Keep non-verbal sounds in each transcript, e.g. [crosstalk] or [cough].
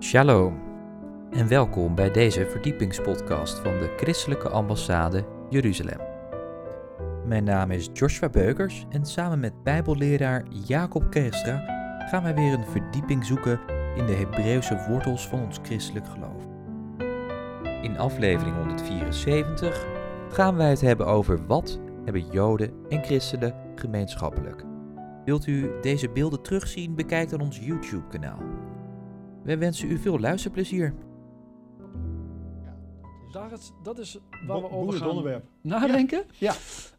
Shalom en welkom bij deze verdiepingspodcast van de Christelijke Ambassade Jeruzalem. Mijn naam is Joshua Beukers en samen met Bijbelleraar Jacob Kerstra gaan wij weer een verdieping zoeken in de Hebreeuwse wortels van ons christelijk geloof. In aflevering 174 gaan wij het hebben over wat hebben Joden en christenen gemeenschappelijk. Wilt u deze beelden terugzien? Bekijk dan ons YouTube-kanaal. Wij wensen u veel luisterplezier. Daar is, dat is waar we over gaan onderwerp. nadenken. Ja.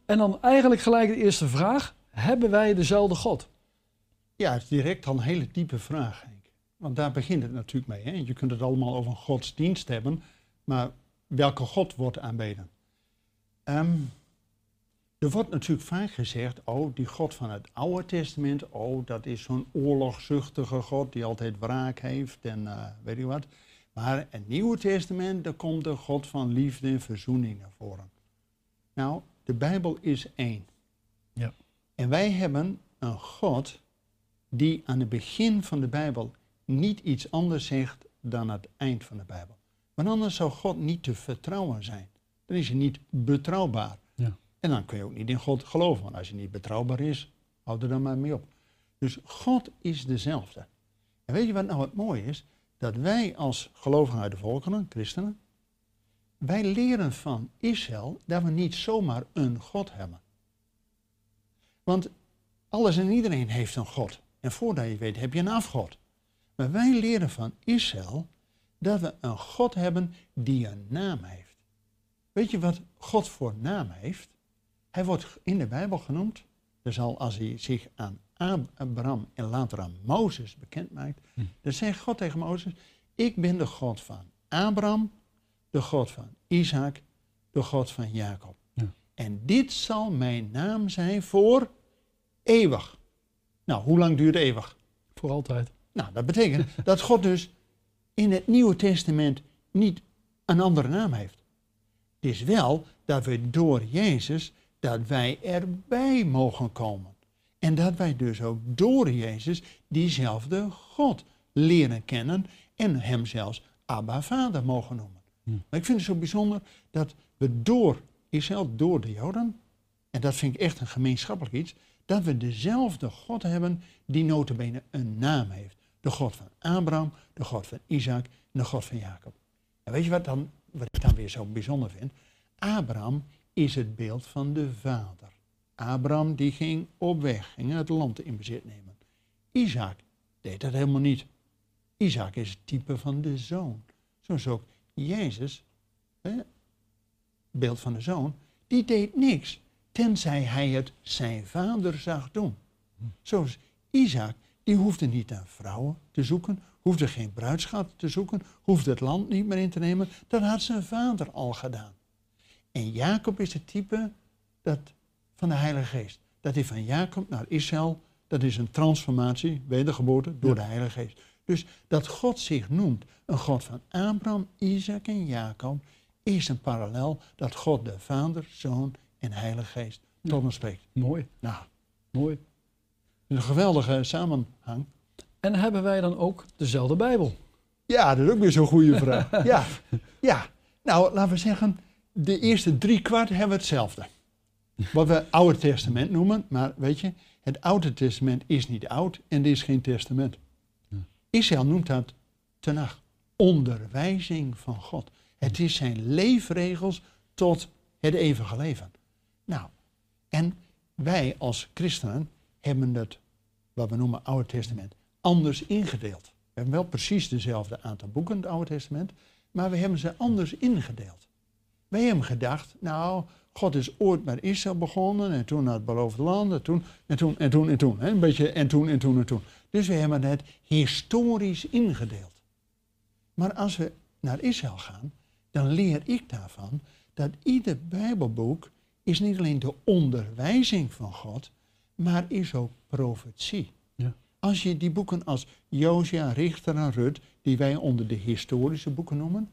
En dan eigenlijk gelijk de eerste vraag. Hebben wij dezelfde God? Ja, het is direct al een hele diepe vraag, Henk. Want daar begint het natuurlijk mee. Hè? Je kunt het allemaal over een godsdienst hebben, maar welke God wordt aanbeden? Ehm, er wordt natuurlijk vaak gezegd, oh, die God van het Oude Testament, oh, dat is zo'n oorlogzuchtige God die altijd wraak heeft en eh, weet je wat. Maar het Nieuwe Testament, daar komt de God van liefde en verzoening naar voren. Nou, de Bijbel is één. Ja. En wij hebben een God die aan het begin van de Bijbel niet iets anders zegt dan aan het eind van de Bijbel. Want anders zou God niet te vertrouwen zijn. Dan is hij niet betrouwbaar. En dan kun je ook niet in God geloven. Want als hij niet betrouwbaar is, houd er dan maar mee op. Dus God is dezelfde. En weet je wat nou het mooie is? Dat wij als gelovigen uit de volkeren, christenen, wij leren van Israël dat we niet zomaar een God hebben. Want alles en iedereen heeft een God. En voordat je weet heb je een afgod. Maar wij leren van Israël dat we een God hebben die een naam heeft. Weet je wat God voor naam heeft? Hij wordt in de Bijbel genoemd. Dus al als hij zich aan Abraham en later aan Mozes bekend maakt, Hm. dan zegt God tegen Mozes: Ik ben de God van Abraham, de God van Isaac, de God van Jacob. Ja. En dit zal mijn naam zijn voor eeuwig. Nou, hoe lang duurt eeuwig? Voor altijd. Nou, dat betekent [laughs] dat God dus in het Nieuwe Testament niet een andere naam heeft. Het is wel dat we door Jezus, dat wij erbij mogen komen. En dat wij dus ook door Jezus diezelfde God leren kennen en hem zelfs Abba Vader mogen noemen. Hm. Maar ik vind het zo bijzonder dat we door Israël, door de Joden, en dat vind ik echt een gemeenschappelijk iets, dat we dezelfde God hebben die notabene een naam heeft. De God van Abraham, de God van Isaac en de God van Jacob. En weet je wat, dan, wat ik dan weer zo bijzonder vind? Abraham is het beeld van de vader. Abraham die ging op weg, ging het land in bezit nemen. Isaac deed dat helemaal niet. Isaac is het type van de zoon. Zoals ook Jezus, hè, beeld van de zoon, die deed niks. Tenzij hij het zijn vader zag doen. Zoals Isaac, die hoefde niet naar vrouwen te zoeken, hoefde geen bruidschat te zoeken, hoefde het land niet meer in te nemen. Dat had zijn vader al gedaan. En Jacob is het type dat, van de Heilige Geest. Dat is van Jacob naar Israël, dat is een transformatie, wedergeboorte, door de Heilige Geest. Dus dat God zich noemt een God van Abraham, Isaac en Jacob, is een parallel dat God de Vader, Zoon en Heilige Geest tot ons spreekt. Mooi, Nou, mooi. een geweldige samenhang. En hebben wij dan ook dezelfde Bijbel? Ja, dat is ook weer zo'n goede vraag. [laughs] ja, ja, nou laten we zeggen, de eerste drie kwart hebben we hetzelfde. Wat we Oude Testament noemen, maar weet je, het Oude Testament is niet oud en er is geen testament. Israël noemt dat Tenach, onderwijzing van God. Het is zijn leefregels tot het eeuwige leven. Nou, en wij als christenen hebben het, wat we noemen Oude Testament, anders ingedeeld. We hebben wel precies dezelfde aantal boeken in het Oude Testament, maar we hebben ze anders ingedeeld. Wij hebben gedacht, nou, God is ooit met Israël begonnen en toen naar het beloofde land en toen en toen en toen en toen. Hè? Een beetje en toen en toen en toen. Dus we hebben het historisch ingedeeld. Maar als we naar Israël gaan, dan leer ik daarvan dat ieder Bijbelboek is niet alleen de onderwijzing van God, maar is ook profetie. Ja. Als je die boeken als Josia, Richter en Rut, die wij onder de historische boeken noemen,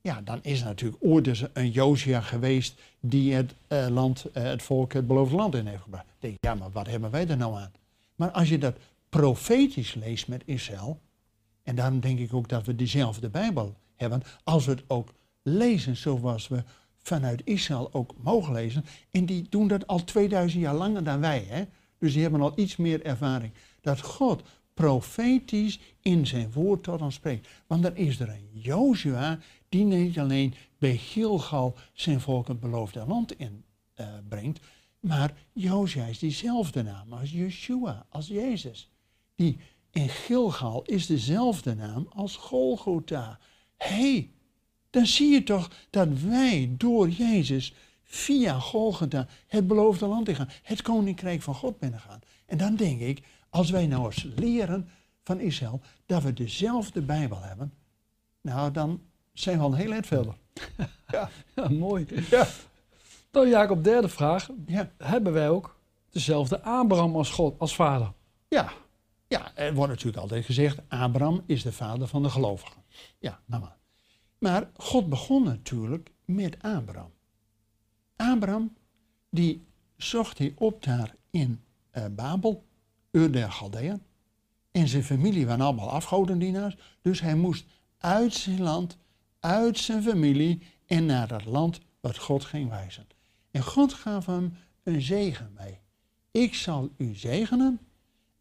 ja, dan is natuurlijk ooit een Josia geweest die het eh, land, eh, het volk, het beloofde land in heeft gebracht. Denk ja, maar wat hebben wij er nou aan? Maar als je dat profetisch leest met Israël, En daarom denk ik ook dat we dezelfde Bijbel hebben. Als we het ook lezen zoals we vanuit Israël ook mogen lezen. En die doen dat al 2000 jaar langer dan wij. Hè? Dus die hebben al iets meer ervaring. Dat God profetisch in zijn woord tot ons spreekt. Want dan is er een Jozua die niet alleen bij Gilgal zijn volk het beloofde land inbrengt. maar Jozua is diezelfde naam als Yeshua, als Jezus. Die in Gilgal is dezelfde naam als Golgotha. Hé, hey, dan zie je toch dat wij door Jezus via Golgotha het beloofde land ingaan. Het koninkrijk van God binnengaan. En dan denk ik, als wij nou eens leren van Israël dat we dezelfde Bijbel hebben, nou dan zijn we al een heel eind verder. ja. [laughs] ja, mooi. Ja. Nou Jacob, derde vraag. Ja. Hebben wij ook dezelfde Abraham als God, als vader? Ja. ja, er wordt natuurlijk altijd gezegd, Abraham is de vader van de gelovigen. Ja, nou maar. Maar God begon natuurlijk met Abraham. Abraham, die zocht hij op daar in uh, Babel, Ur der Galdeën. En zijn familie waren allemaal afgodendienaars. Dus hij moest uit zijn land, uit zijn familie en naar dat land wat God ging wijzen. En God gaf hem een zegen mee. Ik zal u zegenen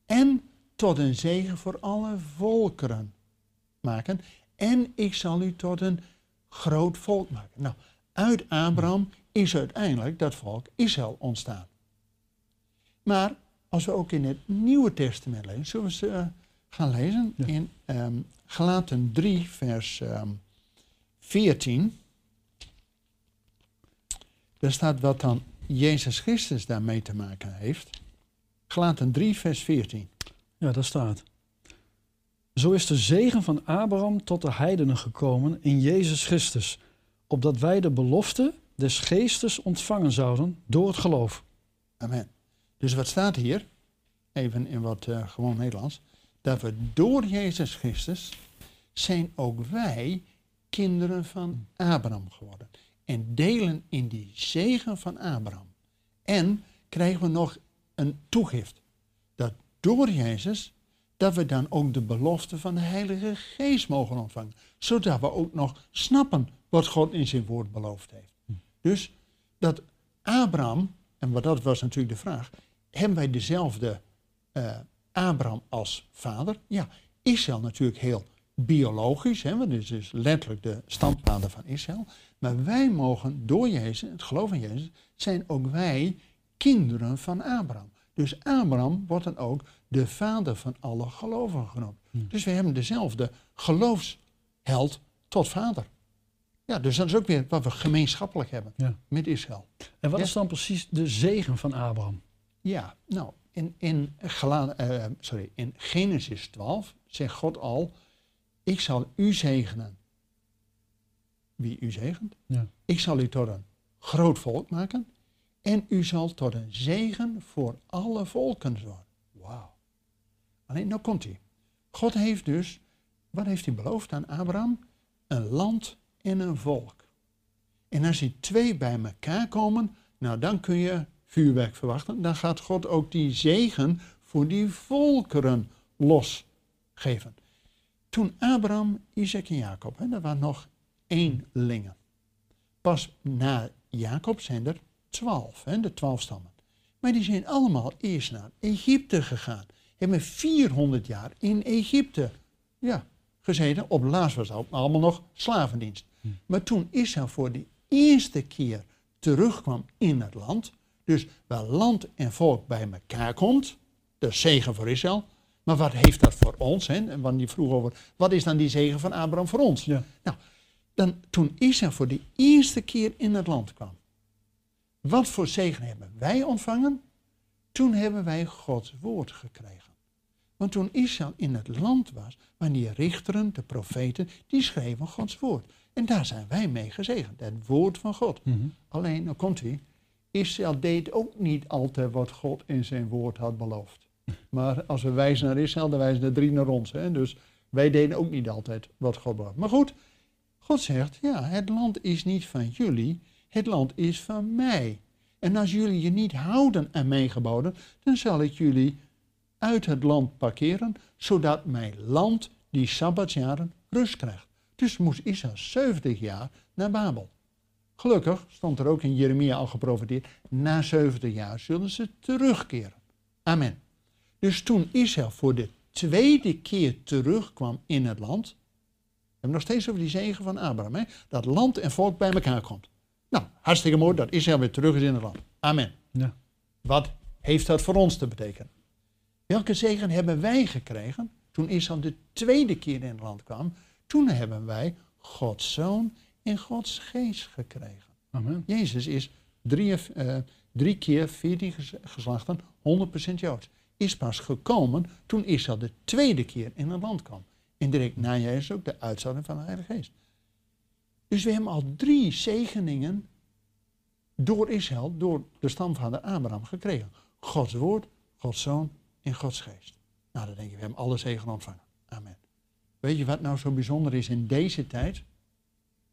en tot een zegen voor alle volkeren maken. En ik zal u tot een groot volk maken. Nou, uit Abraham is uiteindelijk dat volk Israël ontstaan. Maar als we ook in het Nieuwe Testament lezen, zullen we ze uh, gaan lezen in um, Galaten 3, vers um, ehm, 14. Daar staat wat dan Jezus Christus daarmee te maken heeft. Galaten 3, vers 14. Ja, daar staat. Zo is de zegen van Abraham tot de heidenen gekomen in Jezus Christus, opdat wij de belofte des geestes ontvangen zouden door het geloof. Amen. Dus wat staat hier, even in wat uh, gewoon Nederlands, dat we door Jezus Christus zijn ook wij kinderen van Abraham geworden. En delen in die zegen van Abraham. En krijgen we nog een toegift. Dat door Jezus, dat we dan ook de belofte van de Heilige Geest mogen ontvangen. Zodat we ook nog snappen wat God in zijn woord beloofd heeft. Dus dat Abraham, en wat dat was natuurlijk de vraag, hebben wij dezelfde uh, Abraham als vader? Ja, Israël natuurlijk heel biologisch, hè, want het is letterlijk de standvader van Israël. Maar wij mogen door Jezus, het geloof in Jezus, zijn ook wij kinderen van Abraham. Dus Abraham wordt dan ook de vader van alle gelovigen genoemd. Hmm. Dus we hebben dezelfde geloofsheld tot vader. Ja, dus dat is ook weer wat we gemeenschappelijk hebben met Israël. En wat is dan precies de zegen van Abraham? Ja, nou, in, in, uh, sorry, in Genesis 12 zegt God al, ik zal u zegenen. Wie u zegent? Ja. Ik zal u tot een groot volk maken en u zal tot een zegen voor alle volken worden. Wauw. Alleen, nou komt hij. God heeft dus, wat heeft hij beloofd aan Abraham? Een land en een volk. En als die twee bij elkaar komen, nou dan kun je vuurwerk verwachten. Dan gaat God ook die zegen voor die volkeren losgeven. Toen Abraham, Isaac en Jacob, hè, dat waren nog eenlingen. Pas na Jacob zijn er twaalf, hè, de twaalf stammen. Maar die zijn allemaal eerst naar Egypte gegaan. Hebben 400 jaar in Egypte ja, gezeten. Op laatst was het allemaal nog slavendienst. Hm. Maar toen Israël voor de eerste keer terugkwam in het land, dus waar land en volk bij elkaar komt, de zegen voor Israël. Maar wat heeft dat voor ons? Hè? Want die vroeg over, wat is dan die zegen van Abraham voor ons? Ja. Nou, dan, toen Israël voor de eerste keer in het land kwam, wat voor zegen hebben wij ontvangen? Toen hebben wij Gods woord gekregen. Want toen Israël in het land was, waren die richteren, de profeten, die schreven Gods woord. En daar zijn wij mee gezegend, het woord van God. Mhm. Alleen, dan komt hij, Israël deed ook niet altijd wat God in zijn woord had beloofd. Maar als we wijzen naar Israël, dan wijzen de drie naar ons. Hè? Dus wij deden ook niet altijd wat God beloofd. Maar goed, God zegt, ja, het land is niet van jullie, het land is van mij. En als jullie je niet houden aan mijn geboden, dan zal ik jullie uit het land parkeren, zodat mijn land die sabbatsjaren rust krijgt. Dus moest Israël 70 jaar naar Babel. Gelukkig stond er ook in Jeremia al geprofiteerd, na 70 jaar zullen ze terugkeren. Amen. Dus toen Israël voor de tweede keer terugkwam in het land, we hebben nog steeds over die zegen van Abraham, hè? dat land en volk bij elkaar komt. Nou, hartstikke mooi dat Israël weer terug is in het land. Amen. Ja. Wat heeft dat voor ons te betekenen? Welke zegen hebben wij gekregen toen Israël de tweede keer in het land kwam? Toen hebben wij Gods Zoon en Gods Geest gekregen. Amen. Jezus is drie, eh, drie keer veertien ges- geslachten, 100% Joods. Is pas gekomen toen Israël de tweede keer in het land kwam. En direct na Jezus ook de uitzending van de Heilige Geest. Dus we hebben al drie zegeningen door Israël, door de stamvader Abraham gekregen. Gods woord, Gods zoon en Gods geest. Nou, dan denk je, we hebben alle zegen ontvangen. Amen. Weet je wat nou zo bijzonder is in deze tijd?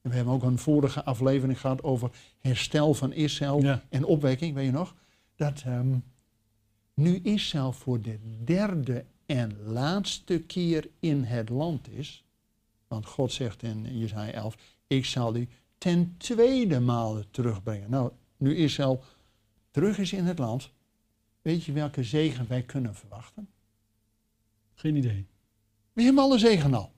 En we hebben ook een vorige aflevering gehad over herstel van Israël Ja. en opwekking, weet je nog? Dat ehm, nu Israël voor de derde en laatste keer in het land is. Want God zegt in Jesaja 11, ik zal u ten tweede male terugbrengen. Nou, nu Israël terug is in het land, weet je welke zegen wij kunnen verwachten? Geen idee. We hebben alle zegen al.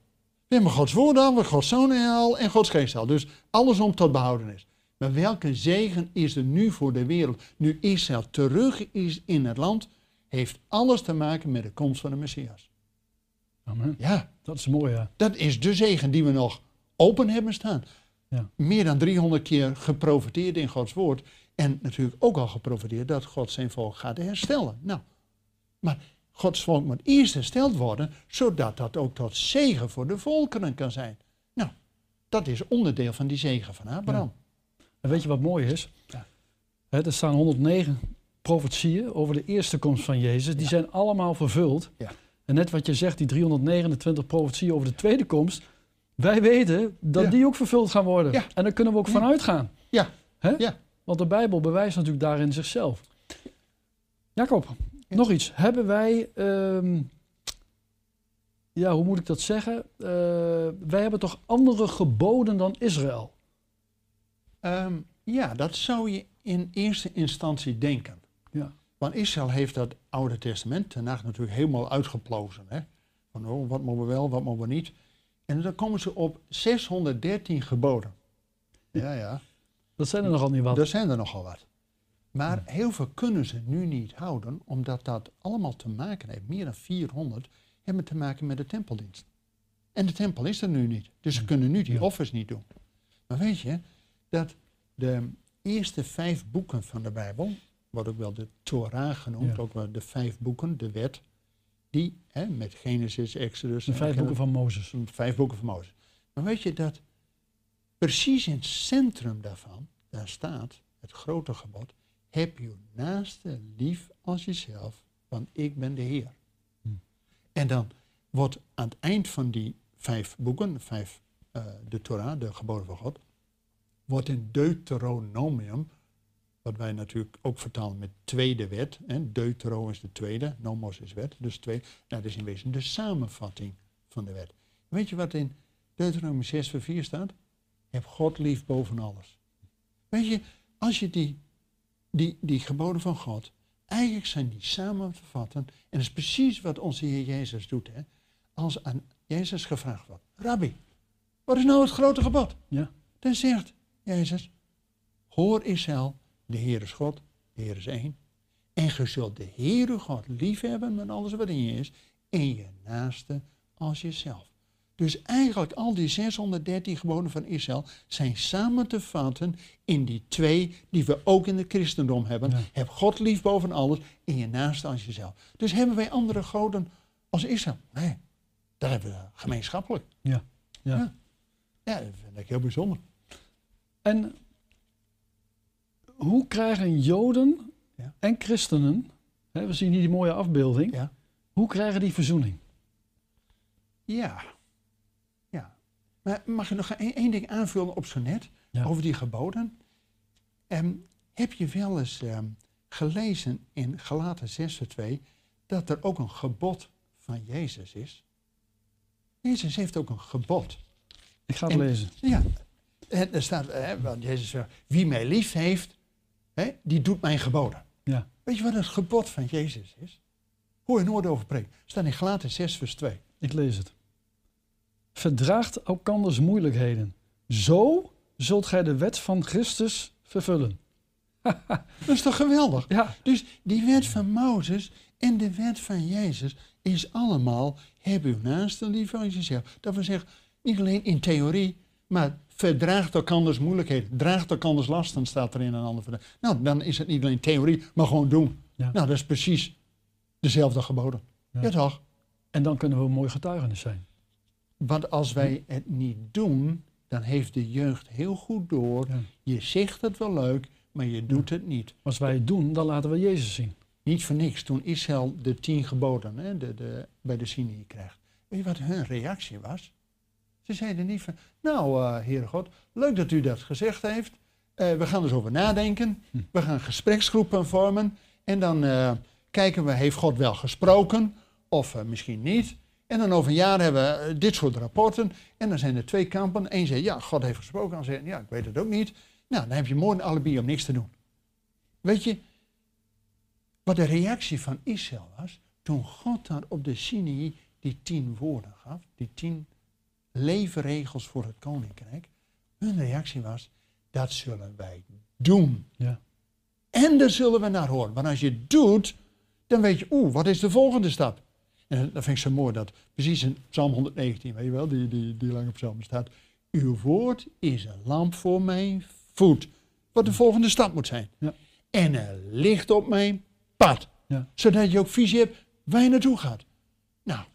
We hebben Gods woord al, we hebben Gods zoon al en Gods geest al. Dus alles om tot behouden is. Maar welke zegen is er nu voor de wereld? Nu Israël terug is in het land, heeft alles te maken met de komst van de Messias. Amen. Ja, Dat is mooi, ja. dat is de zegen die we nog open hebben staan. Ja. Meer dan 300 keer geprofiteerd in Gods woord. En natuurlijk ook al geprofiteerd dat God zijn volk gaat herstellen. Nou, maar Gods volk moet eerst hersteld worden, zodat dat ook tot zegen voor de volkeren kan zijn. Nou, dat is onderdeel van die zegen van Abraham. En weet je wat mooi is? Ja. Er staan 109 profetieën over de eerste komst van Jezus. Die Ja. zijn allemaal vervuld. Ja. En net wat je zegt, die 329 profetieën over de tweede komst. Wij weten dat die ook vervuld gaan worden. En daar kunnen we ook van uitgaan. Ja. Ja. Want de Bijbel bewijst natuurlijk daarin zichzelf. Jacob, nog iets. Hebben wij, ehm, ja, hoe moet ik dat zeggen? Eh, wij hebben toch andere geboden dan Israël? Ehm, ja, dat zou je in eerste instantie denken. Ja. Want Israël heeft dat Oude Testament daarna natuurlijk helemaal uitgeplozen. Hè? Van oh, wat mogen we wel, wat mogen we niet. En dan komen ze op 613 geboden. Ja, ja. Dat zijn er nogal niet wat. Er zijn er nogal wat. Maar heel veel kunnen ze nu niet houden, omdat dat allemaal te maken heeft, meer dan 400, hebben te maken met de tempeldienst. En de tempel is er nu niet. Dus ze kunnen nu die offers niet doen. Maar weet je, dat de eerste vijf boeken van de Bijbel, wordt ook wel de Torah genoemd, Ja. ook wel de vijf boeken, de wet, die hè, met Genesis, Exodus, De vijf en- boeken van Mozes. vijf boeken van Mozes. Maar weet je dat precies in het centrum daarvan, daar staat het grote gebod, heb je naaste lief als jezelf, want ik ben de Heer. Hm. En dan wordt aan het eind van die vijf boeken, vijf, eh, de Torah, de geboden van God, wordt in Deuteronomium, wat wij natuurlijk ook vertalen met tweede wet, hè, Deutero is de tweede, nomos is wet, dus twee, nou, dat is in wezen de samenvatting van de wet. Weet je wat in Deuteronomium 6 vers 4 staat? Heb God lief boven alles. Weet je, als je die, die, die geboden van God, eigenlijk zijn die samen te vatten, en dat is precies wat onze Heer Jezus doet. Hè? Als aan Jezus gevraagd wordt, Rabbi, wat is nou het grote gebod? Ja. Dan zegt Jezus, hoor Israël, de Heer is God, de Heer is één. En je zult de Heere God liefhebben met alles wat in je is, en je naaste als jezelf. Dus eigenlijk al die 613 geboden van Israël zijn samen te vatten in die twee die we ook in het christendom hebben. Ja. Heb God lief boven alles en je naaste als jezelf. Dus hebben wij andere goden als Israël? Nee, dat hebben we gemeenschappelijk. Ja. Ja. Ja. Ja, dat vind ik heel bijzonder. En hoe krijgen Joden Ja. en christenen, hè, we zien hier die mooie afbeelding, hoe krijgen die verzoening? Ja. Maar mag ik nog één ding aanvullen op zo net? Ja. Over die geboden. Ehm, heb je wel eens ehm, gelezen in Galaten 6 vers 2 dat er ook een gebod van Jezus is? Jezus heeft ook een gebod. Ik ga het En- lezen. Ja, en er staat, hè, want Jezus zegt, wie mij lief heeft, hè, die doet mijn geboden. Ja. Weet je wat het gebod van Jezus is? Hoor je nooit over preken. staat in Galaten 6 vers 2. Ik lees het. Verdraagt elkanders moeilijkheden. Zo zult gij de wet van Christus vervullen. [laughs] Dat is toch geweldig? Ja, Dus die wet van Mozes en de wet van Jezus is allemaal, heb uw naaste lief als jezelf. Dat wil zeggen, niet alleen in theorie, maar verdraagt elkanders moeilijkheden. Draagt elkanders lasten, staat er in een ander verdrag. Nou, dan is het niet alleen theorie, maar gewoon doen. Ja. Nou, dat is precies dezelfde geboden. Ja. Ja, toch? en dan kunnen we een mooi getuigenis zijn. Want als wij het niet doen, dan heeft de jeugd heel goed door. Ja. Je zegt het wel leuk, maar je doet het niet. Als wij het doen, dan laten we Jezus zien. Niet voor niks, toen Israël de tien geboden hè, de, de, bij de Sinai krijgt. Weet je wat hun reactie was? Ze zeiden niet van, nou eh Heere God, leuk dat u dat gezegd heeft. Eh, we gaan eens over nadenken. Hm. We gaan gespreksgroepen vormen. En dan eh, kijken we, heeft God wel gesproken? Of misschien niet. En dan over een jaar hebben we eh, dit soort rapporten. En dan zijn er twee kampen. Eén zegt, ja, God heeft gesproken. Dan zegt, ja, ik weet het ook niet. Nou, dan heb je mooi een alibi om niks te doen. Weet je, wat de reactie van Israël was, toen God daar op de Sinai die tien woorden gaf, die tien leefregels voor het koninkrijk, hun reactie was, dat zullen wij doen. Ja. En daar zullen we naar horen. Want als je het doet, dan weet je, oeh, wat is de volgende stap? En dat vind ik zo mooi, dat precies in Psalm 119, weet je wel, die, die, die lange psalm staat. Uw woord is een lamp voor mijn voet. Wat de volgende stap moet zijn. Ja. En een licht op mijn pad. Ja. Zodat je ook visie hebt waar je naartoe gaat. Nou,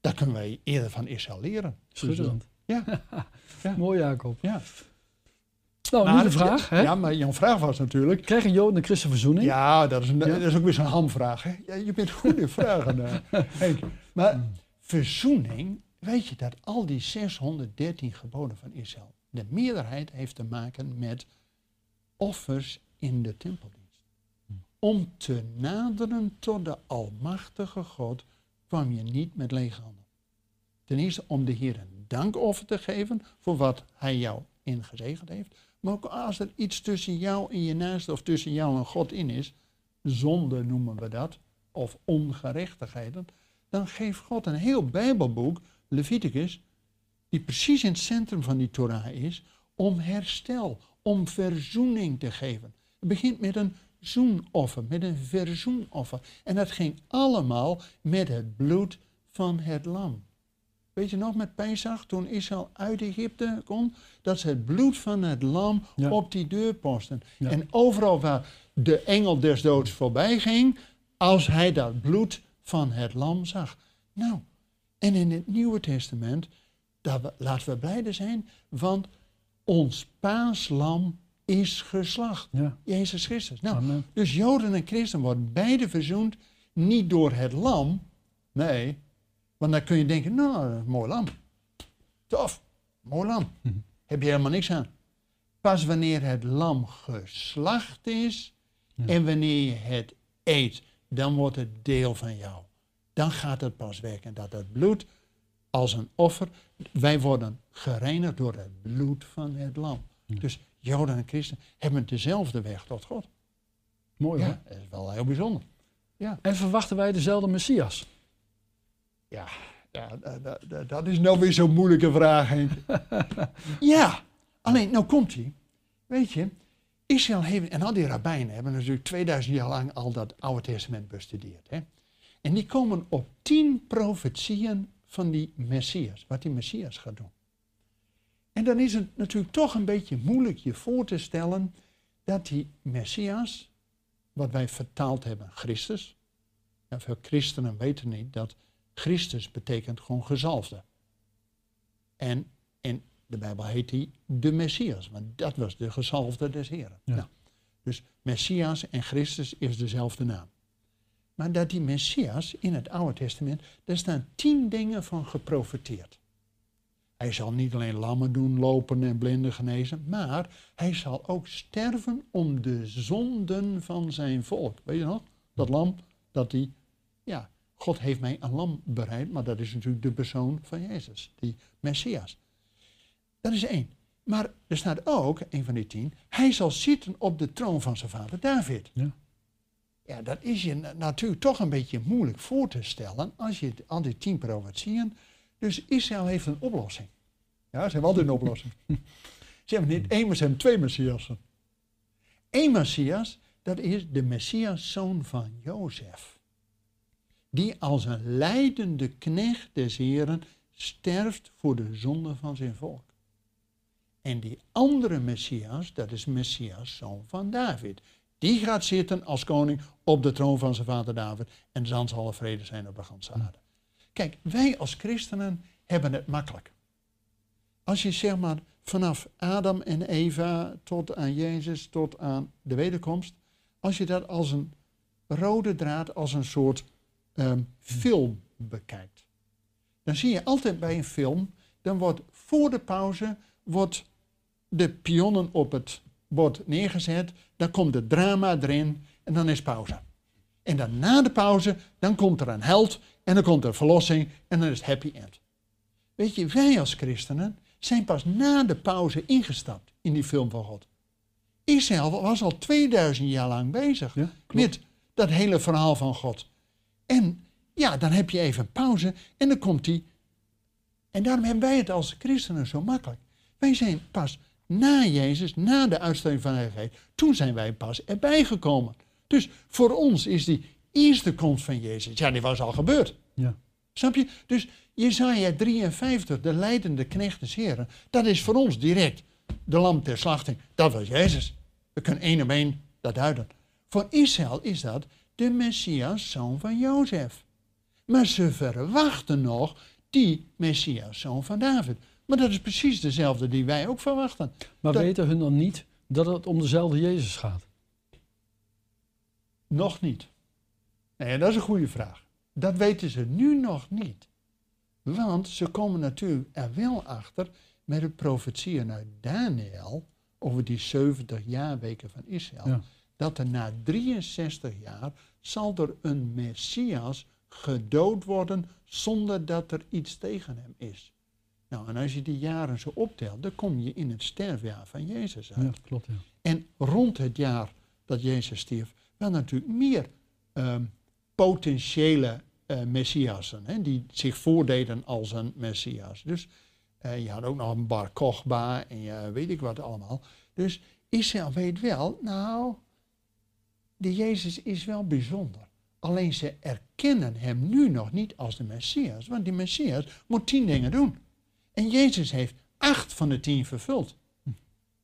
daar kunnen wij eerder van Israël leren. Schitterend. Ja. [laughs] Ja. Mooi, Jacob. ja. Nou, nu Maar- de vraag. Hè? Ja, maar jouw vraag was natuurlijk, Krijgen Joden en Christen verzoening? Ja, dat is, een, Ja. dat is ook weer zo'n hamvraag. Hè? Ja, je bent goed in [laughs] vragen, eh, Henk. Maar verzoening, weet je dat al die 613 geboden van Israël, de meerderheid heeft te maken met offers in de tempeldienst. Om te naderen tot de almachtige God kwam je niet met lege handen. Ten eerste om de Heer een dankoffer te geven voor wat hij jou ingezegend heeft. Maar ook als er iets tussen jou en je naaste of tussen jou en God in is, zonde noemen we dat, of ongerechtigheden, dan geeft God een heel Bijbelboek, Leviticus, die precies in het centrum van die Torah is, om herstel, om verzoening te geven. Het begint met een zoenoffer, met een verzoenoffer. En dat ging allemaal met het bloed van het lam. Weet je nog met Pesach, toen Israël uit Egypte kon, dat ze het bloed van het lam Ja. op die deurposten. Ja. En overal waar de engel des doods voorbij ging, als hij dat bloed van het lam zag. Nou, en in het Nieuwe Testament, daar we- laten we blijde zijn, want ons paaslam is geslacht. Ja. Jezus Christus. Nou, Amen. dus Joden en Christen worden beide verzoend, niet door het lam, nee, want dan kun je denken, nou, mooi lam. Tof, mooi lam. [laughs] Heb je helemaal niks aan. Pas wanneer het lam geslacht is Ja. en wanneer je het eet, dan wordt het deel van jou. Dan gaat het pas werken. Dat het bloed als een offer, wij worden gereinigd door het bloed van het lam. Ja. Dus Joden en Christen hebben dezelfde weg tot God. Mooi hoor. Ja, dat is wel heel bijzonder. En verwachten wij dezelfde Messias? Ja, ja da- da- dat is nou weer zo'n moeilijke vraag, Henk. [laughs] ja, alleen, nou komt hij. Weet je, Israël heeft, en al die rabbijnen hebben natuurlijk 2000 jaar lang al dat Oude Testament bestudeerd. Hè? En die komen op tien profetieën van die Messias, wat die Messias gaat doen. En dan is het natuurlijk toch een beetje moeilijk je voor te stellen dat die Messias, wat wij vertaald hebben, Christus, en veel christenen weten niet dat Christus betekent gewoon gezalfde. En in de Bijbel heet hij de Messias, want dat was de gezalfde des Heren. Ja. Nou, dus Messias en Christus is dezelfde naam. Maar dat die Messias in het Oude Testament, daar staan tien dingen van geprofeteerd. Hij zal niet alleen lammen doen, lopen en blinden genezen, maar hij zal ook sterven om de zonden van zijn volk. Weet je nog? Dat lam dat hij ja, God heeft mij een lam bereid, maar dat is natuurlijk de persoon van Jezus, die Messias. Dat is één. Maar er staat ook, een van die tien, hij zal zitten op de troon van zijn vader David. Ja. Ja, dat is je na- natuurlijk toch een beetje moeilijk voor te stellen als je al die tien profetieën. Dus Israël heeft een oplossing. Ja, ze hebben altijd een oplossing. [laughs] ze hebben niet één, maar ze hebben twee Messiassen. Eén Messias, dat is de Messias, zoon van Jozef. Die als een leidende knecht des Heren sterft voor de zonde van zijn volk. En die andere Messias, dat is Messias, zoon van David. Die gaat zitten als koning op de troon van zijn vader David. En dan zal er vrede zijn op de ganse aarde. Kijk, wij als christenen hebben het makkelijk. Als je zeg maar vanaf Adam en Eva tot aan Jezus, tot aan de wederkomst. Als je dat als een rode draad, als een soort ehm, film bekijkt. Dan zie je altijd bij een film, dan wordt voor de pauze wordt de pionnen op het bord neergezet. Dan komt het drama erin en dan is pauze. En dan na de pauze, dan komt er een held en dan komt er verlossing en dan is het happy end. Weet je, wij als christenen zijn pas na de pauze ingestapt in die film van God. Israël was al 2000 jaar lang bezig Ja, met dat hele verhaal van God. En ja, dan heb je even pauze en dan komt die. En daarom hebben wij het als christenen zo makkelijk. Wij zijn pas na Jezus, na de uitstelling van de Heilige toen zijn wij pas erbij gekomen. Dus voor ons is die eerste komst van Jezus, ja, die was al gebeurd. Ja. Snap je? Dus Jezaja 53, de leidende knecht des Heren, dat is voor ons direct de lam ter slachting. Dat was Jezus. We kunnen één op één dat duiden. Voor Israël is dat de Messias, zoon van Jozef. Maar ze verwachten nog die Messias, zoon van David. Maar dat is precies dezelfde die wij ook verwachten. Maar Dat- weten hun dan niet dat het om dezelfde Jezus gaat? Nog niet. Nee, dat is een goede vraag. Dat weten ze nu nog niet. Want ze komen natuurlijk er wel achter met de profetieën uit Daniel over die 70 jaarweken van Israël. Ja. Dat er na 63 jaar zal er een Messias gedood worden zonder dat er iets tegen hem is. Nou, en als je die jaren zo optelt, dan kom je in het sterfjaar van Jezus uit. Ja, klopt. Ja. En rond het jaar dat Jezus stierf, waren natuurlijk meer ehm, potentiële eh messiassen, hè, die zich voordeden als een messias. Dus eh, je had ook nog een Bar Kochba en je weet ik wat allemaal. Dus Israël weet wel, nou, de Jezus is wel bijzonder. Alleen ze erkennen hem nu nog niet als de Messias, want die Messias moet tien dingen doen. En Jezus heeft acht van de tien vervuld.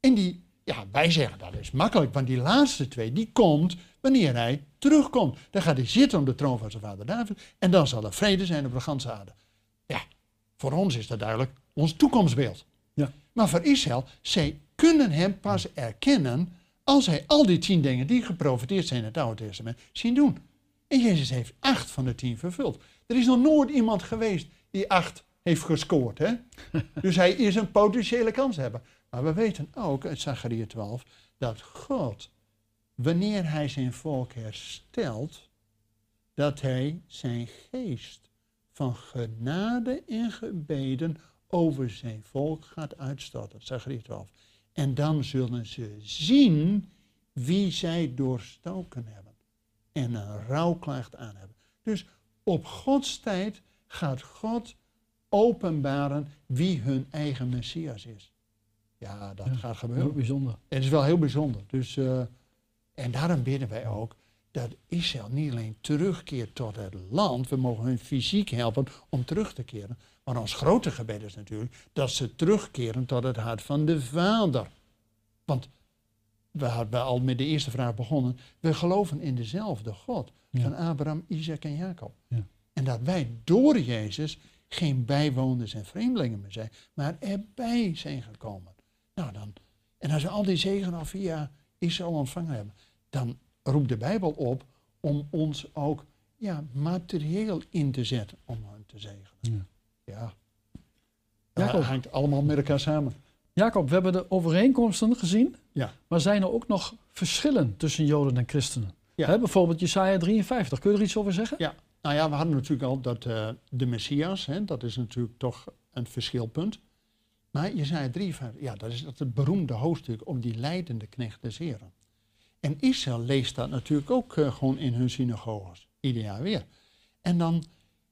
En die, ja, wij zeggen dat is makkelijk, want die laatste twee, die komt wanneer hij terugkomt. Dan gaat hij zitten op de troon van zijn vader David en dan zal er vrede zijn op de ganse aarde. Ja, voor ons is dat duidelijk ons toekomstbeeld. Ja. Maar voor Israël, zij kunnen hem pas erkennen als hij al die tien dingen die geprofiteerd zijn in het Oude Testament zien doen. En Jezus heeft acht van de tien vervuld. Er is nog nooit iemand geweest die acht heeft gescoord. Hè? [laughs] dus hij is een potentiële kans hebben. Maar we weten ook uit Zachariah 12 dat God, wanneer hij zijn volk herstelt, dat hij zijn geest van genade en gebeden over zijn volk gaat uitstorten. Zachariah 12. En dan zullen ze zien wie zij doorstoken hebben. En een rouwklacht aan hebben. Dus op Gods tijd gaat God openbaren wie hun eigen Messias is. Ja, dat Ja, gaat Heel gebeuren. bijzonder. Het is wel heel bijzonder. Dus, eh, en daarom bidden wij ook dat Israël niet alleen terugkeert tot het land. We mogen hun fysiek helpen om terug te keren. Maar ons grote gebed is natuurlijk dat ze terugkeren tot het hart van de Vader. Want we hadden al met de eerste vraag begonnen. We geloven in dezelfde God Ja. van Abraham, Isaac en Jacob. Ja. En dat wij door Jezus geen bijwoners en vreemdelingen meer zijn, maar erbij zijn gekomen. Nou dan, en als we al die zegen al via Israël ontvangen hebben, dan roept de Bijbel op om ons ook ja, materieel in te zetten om hen te zegenen. Ja. Ja. Jacob. Dat hangt allemaal met elkaar samen. Jacob, we hebben de overeenkomsten gezien. Ja. Maar zijn er ook nog verschillen tussen Joden en christenen? Ja. Hè, bijvoorbeeld Jesaja 53. Kun je er iets over zeggen? Ja, Nou ja, we hadden natuurlijk al dat eh, de Messias, hè, dat is natuurlijk toch een verschilpunt. Maar Jezaja 53, ja, dat is dat het beroemde hoofdstuk om die leidende knecht des Heren. En Israël leest dat natuurlijk ook eh, gewoon in hun synagoges, ieder jaar weer. En dan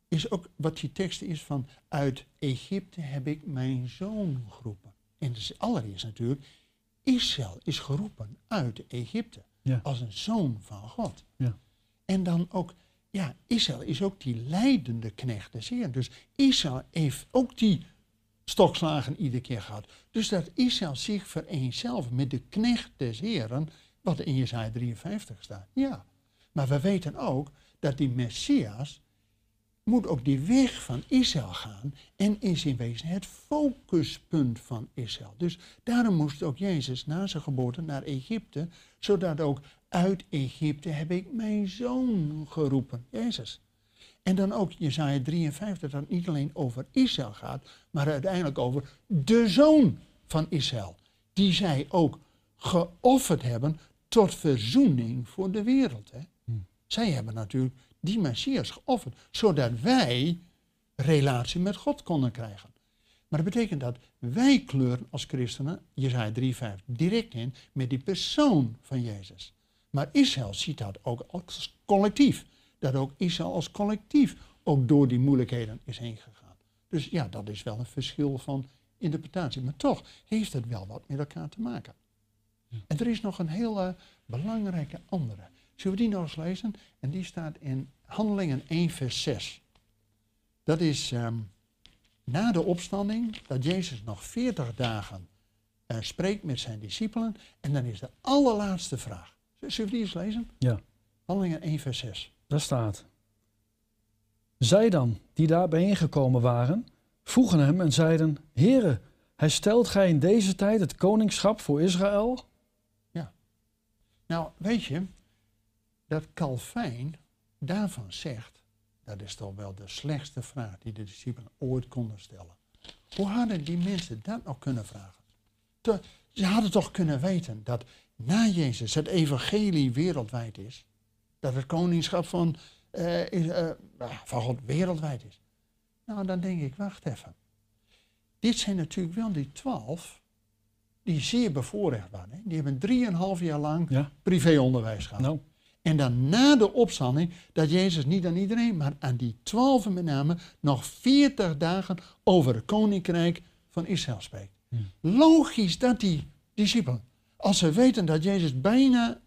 is ook wat die tekst is van, uit Egypte heb ik mijn zoon geroepen. En dus allereerst natuurlijk, Israël is geroepen uit Egypte Ja. als een zoon van God. Ja. En dan ook, ja, Israël is ook die leidende knecht des Heeren. Dus Israël heeft ook die stokslagen iedere keer gehad. Dus dat Israël zich vereenzelvigt met de knecht des Heren, wat in Jesaja 53 staat. Ja, maar we weten ook dat die Messias moet ook die weg van Israël gaan en is in wezen het focuspunt van Israël. Dus daarom moest ook Jezus na zijn geboorte naar Egypte, zodat ook uit Egypte heb ik mijn zoon geroepen, Jezus. En dan ook Jesaja 53, dat het niet alleen over Israël gaat, maar uiteindelijk over de zoon van Israël. Die zij ook geofferd hebben tot verzoening voor de wereld. Hè. Zij hebben natuurlijk die Messias geofferd, zodat wij relatie met God konden krijgen. Maar dat betekent dat wij kleuren als christenen, Jezaja 3,5, direct in met die persoon van Jezus. Maar Israël ziet dat ook als collectief. Dat ook Israël als collectief ook door die moeilijkheden is heen gegaan. Dus ja, dat is wel een verschil van interpretatie. Maar toch heeft het wel wat met elkaar te maken. En er is nog een hele belangrijke andere. Zullen we die nog eens lezen? En die staat in Handelingen 1, vers 6. Dat is ehm, na de opstanding, dat Jezus nog 40 dagen eh, spreekt met zijn discipelen. En dan is de allerlaatste vraag. Zullen we die eens lezen? Ja. Handelingen 1, vers 6. Daar staat. Zij dan, die daar bijeengekomen waren, vroegen hem en zeiden: Heere, herstelt gij in deze tijd het koningschap voor Israël? Nou, weet je, dat Calvijn daarvan zegt, dat is toch wel de slechtste vraag die de discipelen ooit konden stellen. Hoe hadden die mensen dat nog kunnen vragen? Te- ze hadden toch kunnen weten dat na Jezus het evangelie wereldwijd is. Dat het koningschap van, eh, is, eh, nou, van God wereldwijd is. Nou, dan denk ik, wacht even. Dit zijn natuurlijk wel die twaalf die zeer bevoorrecht waren. Hè? Die hebben drieënhalf jaar lang Ja. privéonderwijs gehad. Nou, En dan na de opstanding, dat Jezus niet aan iedereen, maar aan die twaalfen met name, nog 40 dagen over het koninkrijk van Israël spreekt. Logisch dat die discipelen, als ze weten dat Jezus bijna,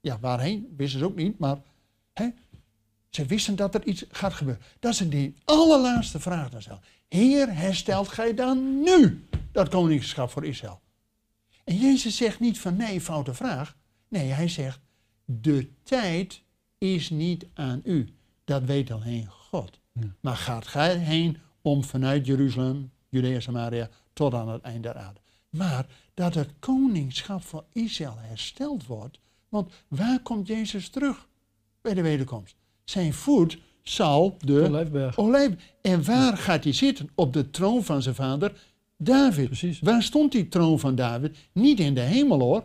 ja waarheen, wisten ze ook niet, maar hè, ze wisten dat er iets gaat gebeuren. Dat ze die allerlaatste vraag dan stellen. Heer, herstelt gij dan nu dat koningschap voor Israël? En Jezus zegt niet van nee, foute vraag. Nee, hij zegt, de tijd is niet aan u. Dat weet alleen God. Ja. Maar gaat gij heen om vanuit Jeruzalem, Judea, Samaria, tot aan het einde der aarde. Maar dat het koningschap van Israël hersteld wordt. Want waar komt Jezus terug bij de wederkomst? Zijn voet zal de Olijfberg. olijf. En waar gaat hij zitten? Op de troon van zijn vader David. Precies. Waar stond die troon van David? Niet in de hemel hoor,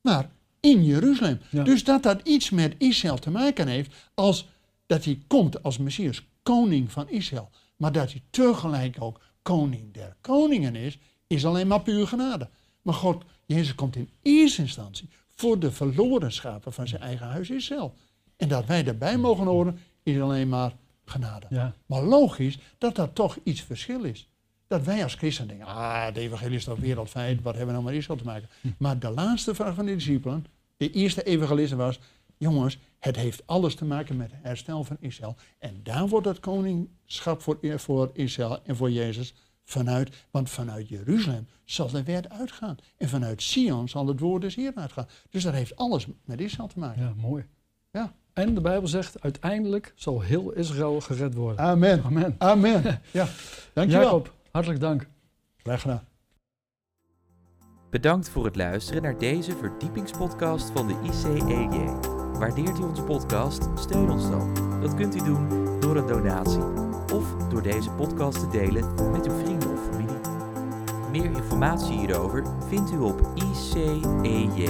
maar in Jeruzalem. Ja. Dus dat dat iets met Israël te maken heeft, als dat hij komt als Messias, koning van Israël. Maar dat hij tegelijk ook koning der koningen is, is alleen maar puur genade. Maar God, Jezus komt in eerste instantie voor de verloren schapen van zijn eigen huis Israël. En dat wij daarbij mogen horen, is alleen maar genade. Ja. Maar logisch dat dat toch iets verschil is. Dat wij als christen denken, ah, het evangelie is toch wereldwijd, wat hebben we nou met Israël te maken? Maar de laatste vraag van de discipelen, de eerste evangelisten was, jongens, het heeft alles te maken met het herstel van Israël. En daar wordt het koningschap voor, voor Israël en voor Jezus vanuit, want vanuit Jeruzalem zal de wet uitgaan. En vanuit Sion zal het woord des Heeren uitgaan. Dus dat heeft alles met Israël te maken. Ja, mooi. Ja. En de Bijbel zegt, uiteindelijk zal heel Israël gered worden. Amen. Amen. Amen. Ja, [laughs] dankjewel. Jacob, hartelijk dank. Graag gedaan. Bedankt voor het luisteren naar deze verdiepingspodcast van de ICEJ. Waardeert u onze podcast? Steun ons dan. Dat kunt u doen door een donatie of door deze podcast te delen met uw vrienden of familie. Meer informatie hierover vindt u op icej.nl.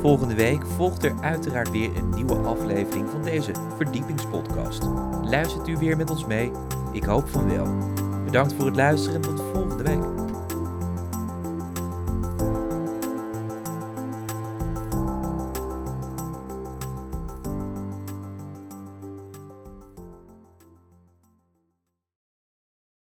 Volgende week volgt er uiteraard weer een nieuwe aflevering van deze verdiepingspodcast. Luistert u weer met ons mee? Ik hoop van wel. Bedankt voor het luisteren en tot volgende week.